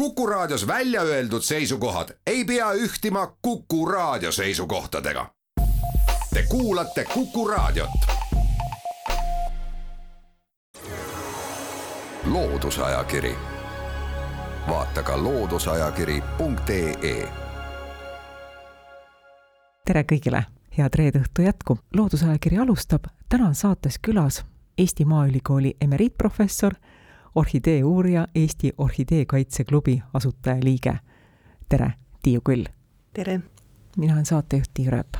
Kuku Raadios välja öeldud seisukohad ei pea ühtima Kuku Raadio seisukohtadega. Te kuulate Kuku Raadiot. loodusajakiri, vaata ka looduseajakiri.ee. tere kõigile, head reede õhtu jätku. loodusajakiri alustab, täna on saates külas Eesti Maaülikooli emeriitprofessor orhidee uurija, Eesti Orhideekaitse Klubi asutajaliige. tere, Tiiu Küll! tere! mina olen saatejuht Tiia Rööp.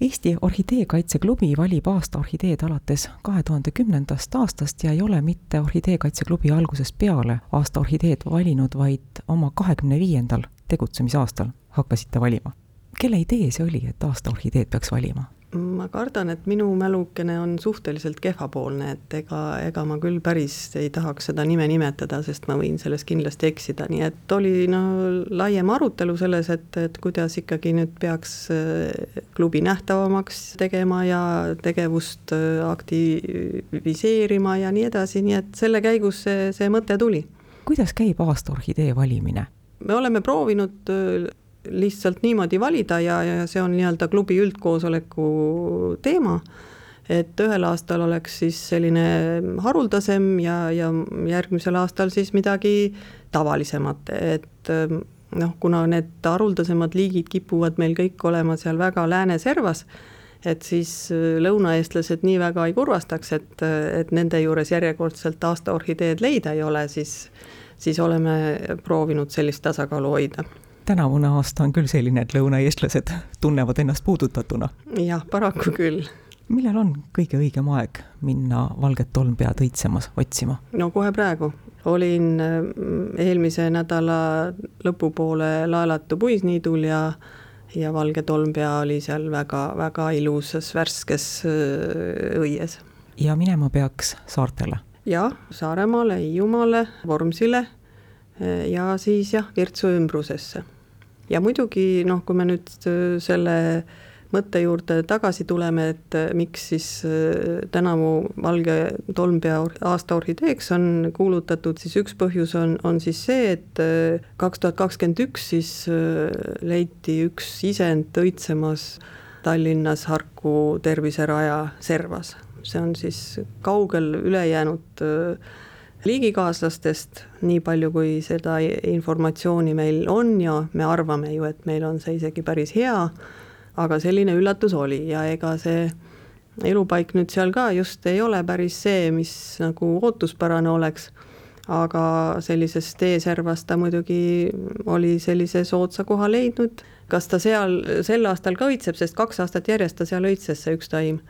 Eesti Orhideekaitse Klubi valib aasta orhideed alates kahe tuhande kümnendast aastast ja ei ole mitte Orhideekaitse Klubi algusest peale aasta orhideed valinud, vaid oma kahekümne viiendal tegutsemisaastal hakkasite valima. kelle idee see oli, et aasta orhideed peaks valima? Ma kardan, et minu mälukene on suhteliselt kehvapoolne, et ega, ega ma küll päris ei tahaks seda nime nimetada, sest ma võin selles kindlasti eksida, nii et oli no laiem arutelu selles, et, et kuidas ikkagi nüüd peaks äh, klubi nähtavamaks tegema ja tegevust äh, aktiviseerima ja nii edasi, nii et selle käigus see, see mõte tuli. kuidas käib aasta orhidee valimine? me oleme proovinud äh, lihtsalt niimoodi valida ja, ja see on nii-öelda klubi üldkoosoleku teema, et ühel aastal oleks siis selline haruldasem ja, ja järgmisel aastal siis midagi tavalisemat, et noh, kuna need haruldasemad liigid kipuvad meil kõik olema seal väga lääne servas, et siis lõunaeestlased nii väga ei kurvastaks, et, et nende juures järjekordselt aastaorhideed leida ei ole, siis, siis oleme proovinud sellist tasakaalu hoida tänavune aasta on küll selline, et lõunaeestlased tunnevad ennast puudutatuna. jah, paraku küll. millal on kõige õigem aeg minna valget tolmpead õitsemas, otsima? no kohe praegu. olin mm, eelmise nädala lõpupoole Laelatu puisniidul ja ja valge tolmpea oli seal väga-väga ilusas värskes õies. ja minema peaks saartele? jah, Saaremaale, Hiiumaale, Vormsile ja siis jah, Virtsu ümbrusesse ja muidugi noh, kui me nüüd äh, selle mõtte juurde tagasi tuleme, et äh, miks siis äh, tänavu valge tolmpea aasta orhideeks on kuulutatud, siis üks põhjus on, on siis see, et kaks tuhat kakskümmend üks siis leiti üks isend õitsemas Tallinnas Harku terviseraja servas. see on siis kaugel ülejäänud liigikaaslastest, nii palju kui seda informatsiooni meil on ja me arvame ju, et meil on see isegi päris hea, aga selline üllatus oli ja ega see elupaik nüüd seal ka just ei ole päris see, mis nagu ootuspärane oleks, aga sellises teeservas ta muidugi oli sellise soodsa koha leidnud, kas ta seal sel aastal ka õitseb, sest kaks aastat järjest ta seal õitses, see üks taim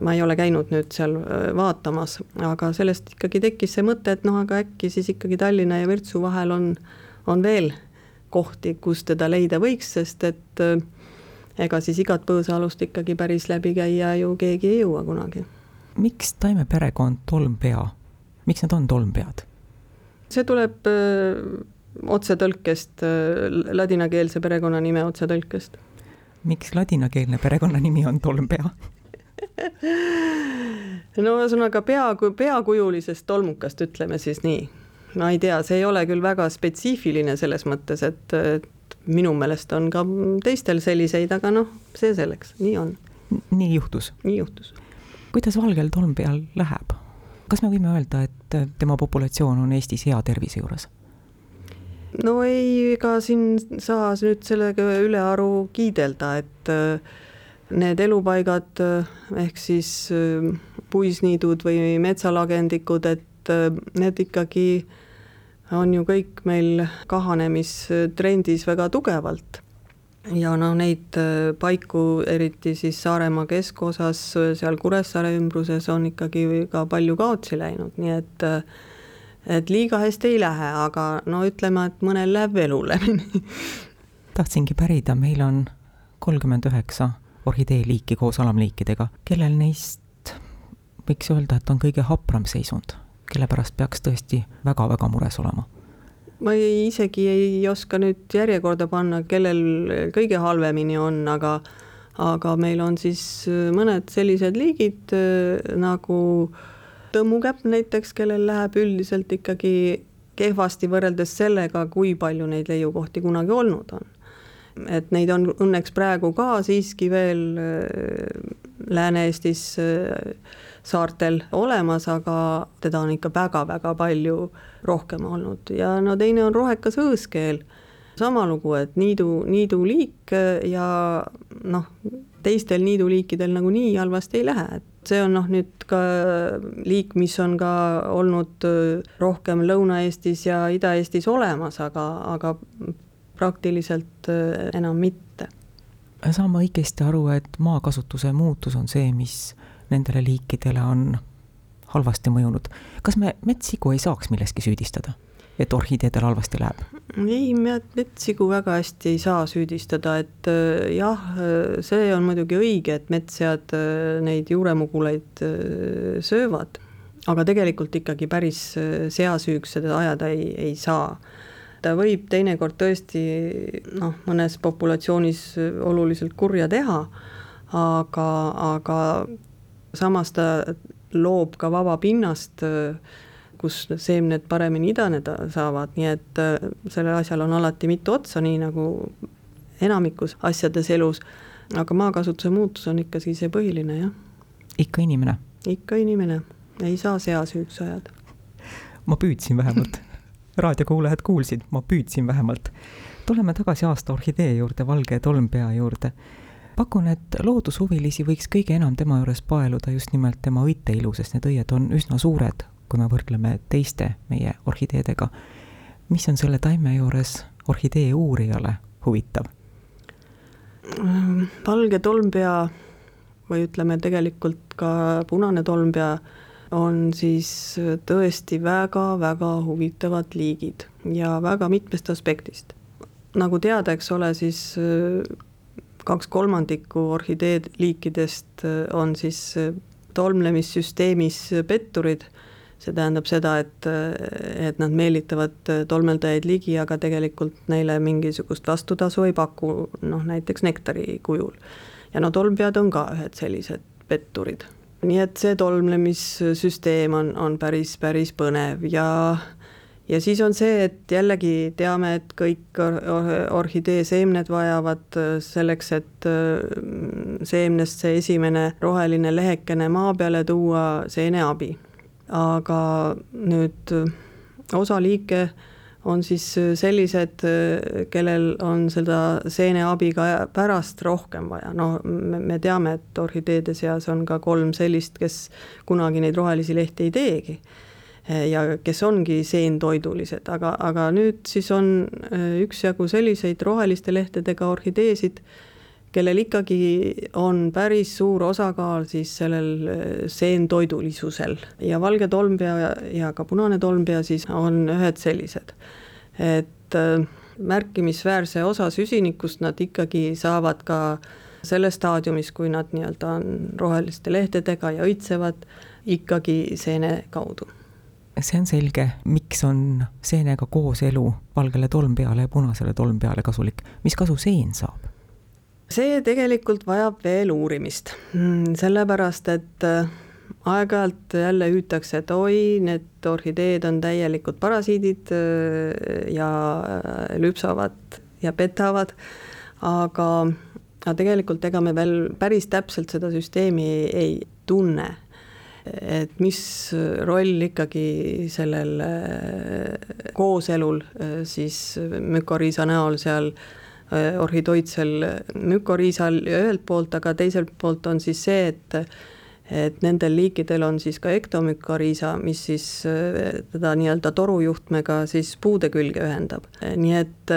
ma ei ole käinud nüüd seal äh, vaatamas, aga sellest ikkagi tekkis see mõte, et noh, aga äkki siis ikkagi Tallinna ja Virtsu vahel on, on veel kohti, kus teda leida võiks, sest et äh, ega siis igat põõsaalust ikkagi päris läbi käia ju keegi ei jõua kunagi. miks taimeperekond tolmpea, miks nad on tolmpead? see tuleb öö, äh, otsetõlkest, ladinakeelse perekonnanime otsetõlkest. miks ladinakeelne perekonnanimi on tolmpea no ühesõnaga pea, peakujulisest tolmukast, ütleme siis nii. ma ei tea, see ei ole küll väga spetsiifiline selles mõttes, et, et minu meelest on ka teistel selliseid, aga noh, see selleks, nii on. nii juhtus? nii juhtus. kuidas valgel tolmpeal läheb? kas me võime öelda, et tema populatsioon on Eestis hea tervise juures? no ei, ega siin saa nüüd sellega ülearu kiidelda, et äh, need elupaigad ehk siis äh, puisniidud või metsalagendikud, et äh, need ikkagi on ju kõik meil kahanemistrendis väga tugevalt. ja noh, neid äh, paiku, eriti siis Saaremaa keskosas, seal Kuressaare ümbruses on ikkagi ka palju kaotsi läinud, nii et et liiga hästi ei lähe, aga no ütleme, et mõnel läheb veel hullemini tahtsingi pärida, meil on kolmkümmend üheksa orhideeliiki koos alamliikidega, kellel neist võiks öelda, et on kõige hapram seisund, kelle pärast peaks tõesti väga-väga mures olema? ma ei, isegi ei oska nüüd järjekorda panna, kellel kõige halvemini on, aga aga meil on siis mõned sellised liigid nagu tõmmukäpp näiteks, kellel läheb üldiselt ikkagi kehvasti võrreldes sellega, kui palju neid leiukohti kunagi olnud on. Et neid on õnneks praegu ka siiski veel Lääne-Eestis saartel olemas, aga teda on ikka väga-väga palju rohkem olnud ja no teine on rohekas hõõskeel. sama lugu, et niidu, niiduliik ja noh, teistel niiduliikidel nagunii halvasti ei lähe, et see on noh, nüüd ka liik, mis on ka olnud rohkem Lõuna-Eestis ja Ida-Eestis olemas, aga, aga praktiliselt enam mitte. saame õigesti aru, et maakasutuse muutus on see, mis nendele liikidele on halvasti mõjunud. kas me metssigu ei saaks milleski süüdistada, et orhideedel halvasti läheb? ei, metssigu väga hästi ei saa süüdistada, et äh, jah, see on muidugi õige, et metssead äh, neid juuremugulaid äh, söövad, aga tegelikult ikkagi päris seasüüks seda ajada ei, ei saa ta võib teinekord tõesti noh, mõnes populatsioonis oluliselt kurja teha, aga, aga samas ta loob ka vaba pinnast, kus seemned paremini idaneda saavad, nii et äh, sellel asjal on alati mitu otsa, nii nagu enamikus asjades elus, aga maakasutuse muutus on ikkagi see põhiline, jah. ikka inimene? ikka inimene, ei saa sea süüks ajada. ma püüdsin vähemalt raadiokuulajad kuulsid, ma püüdsin vähemalt. tuleme tagasi aasta orhidee juurde, valge tolmpea juurde pakun, et loodushuvilisi võiks kõige enam tema juures paeluda just nimelt tema õiteilu, sest need õied on üsna suured, kui me võrdleme teiste meie orhideedega. mis on selle taime juures orhidee uurijale huvitav? valge tolmpea või ütleme tegelikult ka punane tolmpea on siis tõesti väga-väga huvitavad liigid ja väga mitmest aspektist. nagu teada, eks ole, siis kaks kolmandikku orhideed liikidest äh, on siis äh, tolmlemissüsteemis petturid, see tähendab seda, et, äh, et nad meelitavad tolmeldajaid ligi, aga tegelikult neile mingisugust vastutasu ei paku, noh näiteks nektari kujul. ja no tolmpead on ka ühed sellised petturid. Nii et see tolmlemissüsteem on, on päris, päris põnev ja ja siis on see, et jällegi teame, et kõik orhidee seemned vajavad äh, selleks, et äh, seemnest see esimene roheline lehekene maa peale tuua, seeneabi. aga nüüd äh, osa liike on siis sellised, kellel on seda seeneabi ka pärast rohkem vaja, no me, me teame, et orhideede seas on ka kolm sellist, kes kunagi neid rohelisi lehti ei teegi ja kes ongi seentoidulised, aga, aga nüüd siis on äh, üksjagu selliseid roheliste lehtedega orhideesid, kellel ikkagi on päris suur osakaal siis sellel äh, seentoidulisusel ja valge tolmpea ja, ka punane tolmpea siis on ühed sellised. et äh, märkimisväärse osa süsinikust nad ikkagi saavad ka selles staadiumis, kui nad nii-öelda on roheliste lehtedega ja õitsevad, ikkagi seene kaudu see on selge, miks on seenega kooselu valgele tolmpeale ja punasele tolmpeale kasulik, mis kasu seen saab? See tegelikult vajab veel uurimist, mm, sellepärast et äh, aeg-ajalt jälle hüütakse, et oi, need orhideed on täielikud parasiidid äh, ja äh, lüpsavad ja petavad, aga, aga tegelikult ega me veel päris täpselt seda süsteemi ei tunne. Et mis roll ikkagi sellel kooselul siis mükoriisa näol seal äh, orhidoidsel mükoriisal ühelt poolt, aga teiselt poolt on siis see, et et nendel liikidel on siis ka ektomükoriisa, mis siis teda nii-öelda torujuhtmega siis puude külge ühendab. nii et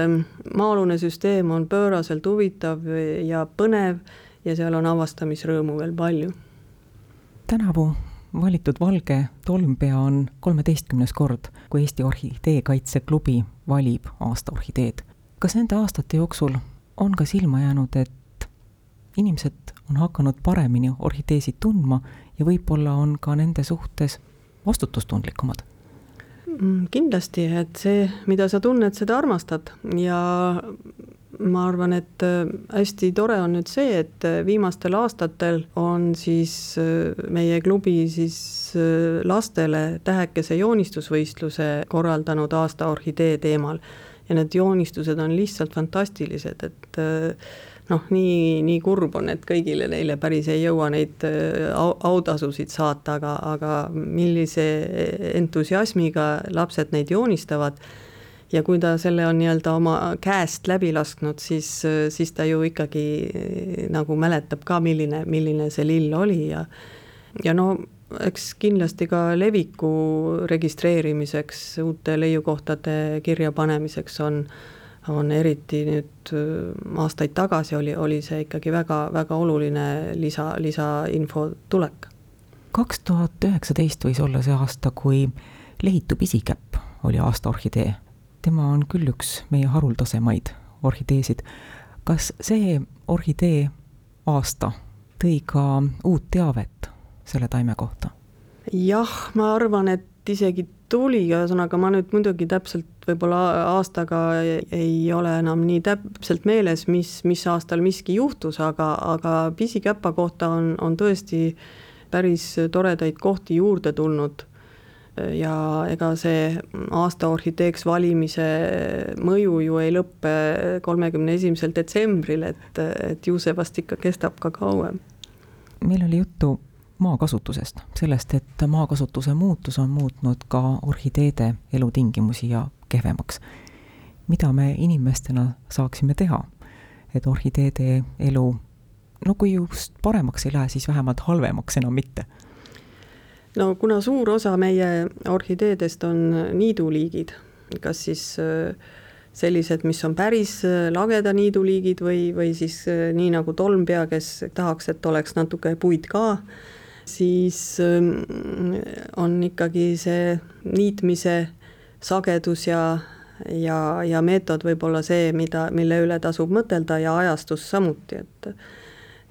maa-alune süsteem on pööraselt huvitav ja põnev ja seal on avastamisrõõmu veel palju. tänavu valitud valge tolmpea on kolmeteistkümnes kord, kui Eesti Orhideekaitse Klubi valib aasta orhideed. Kas nende aastate jooksul on ka silma jäänud, et inimesed on hakanud paremini orhideesid tundma ja võib-olla on ka nende suhtes vastutustundlikumad? Mm, kindlasti, et see, mida sa tunned, seda armastad ja ma arvan, et äh, hästi tore on nüüd see, et äh, viimastel aastatel on siis äh, meie klubi siis lastele tähekese joonistusvõistluse korraldanud aasta orhidee teemal. Ja need joonistused on lihtsalt fantastilised, et noh, nii, nii kurb on, et kõigile neile päris ei jõua neid autasusid saata, aga, aga millise entusiasmiga lapsed neid joonistavad ja kui ta selle on nii-öelda oma käest läbi lasknud, siis, siis ta ju ikkagi eh, nagu mäletab ka, milline, milline see lill oli ja ja no eks kindlasti ka leviku registreerimiseks, uute leiukohtade kirjapanemiseks on, on eriti nüüd eh, aastaid tagasi oli, oli see ikkagi väga-väga oluline lisa, lisainfo tulek. kaks tuhat üheksateist võis olla see aasta, kui lehitu pisikäpp oli aasta orhidee tema on küll üks meie haruldasemaid orhideesid. kas see orhidee aasta tõi ka uut teavet selle taime kohta? jah, ma arvan, et isegi tuli, ühesõnaga ma nüüd muidugi täpselt võib-olla aastaga ei ole enam nii täpselt meeles, mis, mis aastal miski juhtus, aga, aga pisikäpa kohta on, on tõesti päris toredaid kohti juurde tulnud ja ega see aasta orhideeks valimise mõju ju ei lõppe kolmekümne esimesel detsembril, et, et ju see vast ikka kestab ka kauem. meil oli juttu maakasutusest, sellest, et maakasutuse muutus on muutnud ka orhideede elutingimusi ja kehvemaks. mida me inimestena saaksime teha, et orhideede elu no kui just paremaks ei lähe, siis vähemalt halvemaks enam mitte no kuna suur osa meie orhideedest on niiduliigid, kas siis äh, sellised, mis on päris äh, lageda niiduliigid või, või siis äh, nii nagu tolmpea, kes tahaks, et oleks natuke puid ka, siis ähm, on ikkagi see niitmise sagedus ja, ja, ja meetod võib-olla see, mida, mille üle tasub mõtelda ja ajastus samuti, et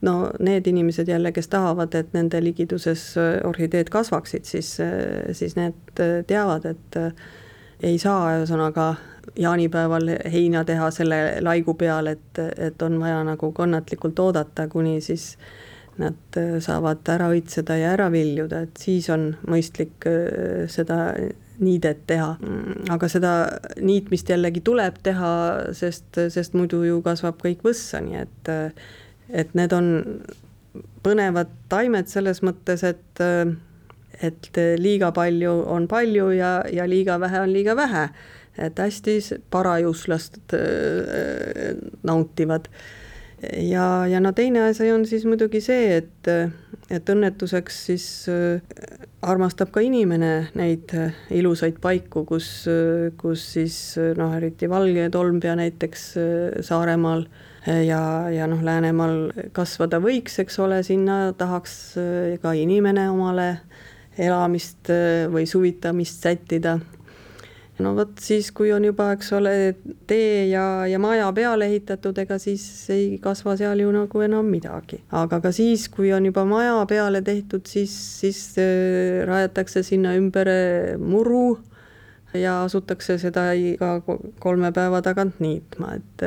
no need inimesed jälle, kes tahavad, et nende ligiduses äh, orhideed kasvaksid, siis, äh, siis need äh, teavad, et ei saa ühesõnaga jaanipäeval heina teha selle laigu peal, et, et on vaja nagu kannatlikult oodata, kuni siis nad saavad ära õitseda ja ära viljuda, et siis on mõistlik seda niidet teha. aga seda niitmist jällegi tuleb teha, sest, sest muidu ju kasvab kõik võssa, nii et et need on põnevad taimed selles mõttes, et, et liiga palju on palju ja, ja liiga vähe on liiga vähe. et hästi parajuslast äh, nautivad. Ja, ja no teine asi on siis muidugi see, et, et õnnetuseks siis äh, armastab ka inimene neid ilusaid paiku, kus, kus siis noh, eriti valge tolmpea näiteks Saaremaal ja, ja noh, Läänemaal kasvada võiks, eks ole, sinna tahaks äh, ka inimene omale elamist äh, või suvitamist sättida. No vot siis, kui on juba, eks ole, tee ja, ja maja peale ehitatud, ega siis ei kasva seal ju nagu enam midagi. aga ka siis, kui on juba maja peale tehtud, siis, siis äh, rajatakse sinna ümber muru ja asutakse seda iga kolme päeva tagant niitma, et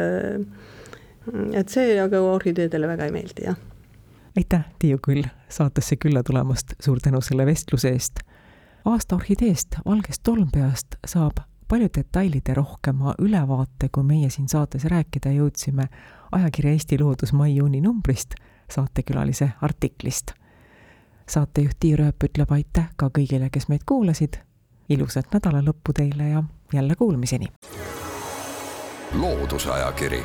et see aga orhideedele väga ei meeldi, jah. aitäh, Tiiu Küll, saatesse külla tulemast, suur tänu selle vestluse eest. Aasta orhideest, valgest tolmpeast saab palju detailide rohkema ülevaate, kui meie siin saates rääkida jõudsime ajakirja Eesti Loodus mai-juuni numbrist, saatekülalise artiklist. saatejuht Tiir Ööp ütleb aitäh ka kõigile, kes meid kuulasid. ilusat nädalalõppu teile ja jälle kuulmiseni. loodusajakiri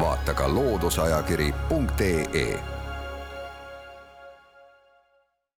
vaata ka looduseajakiri.ee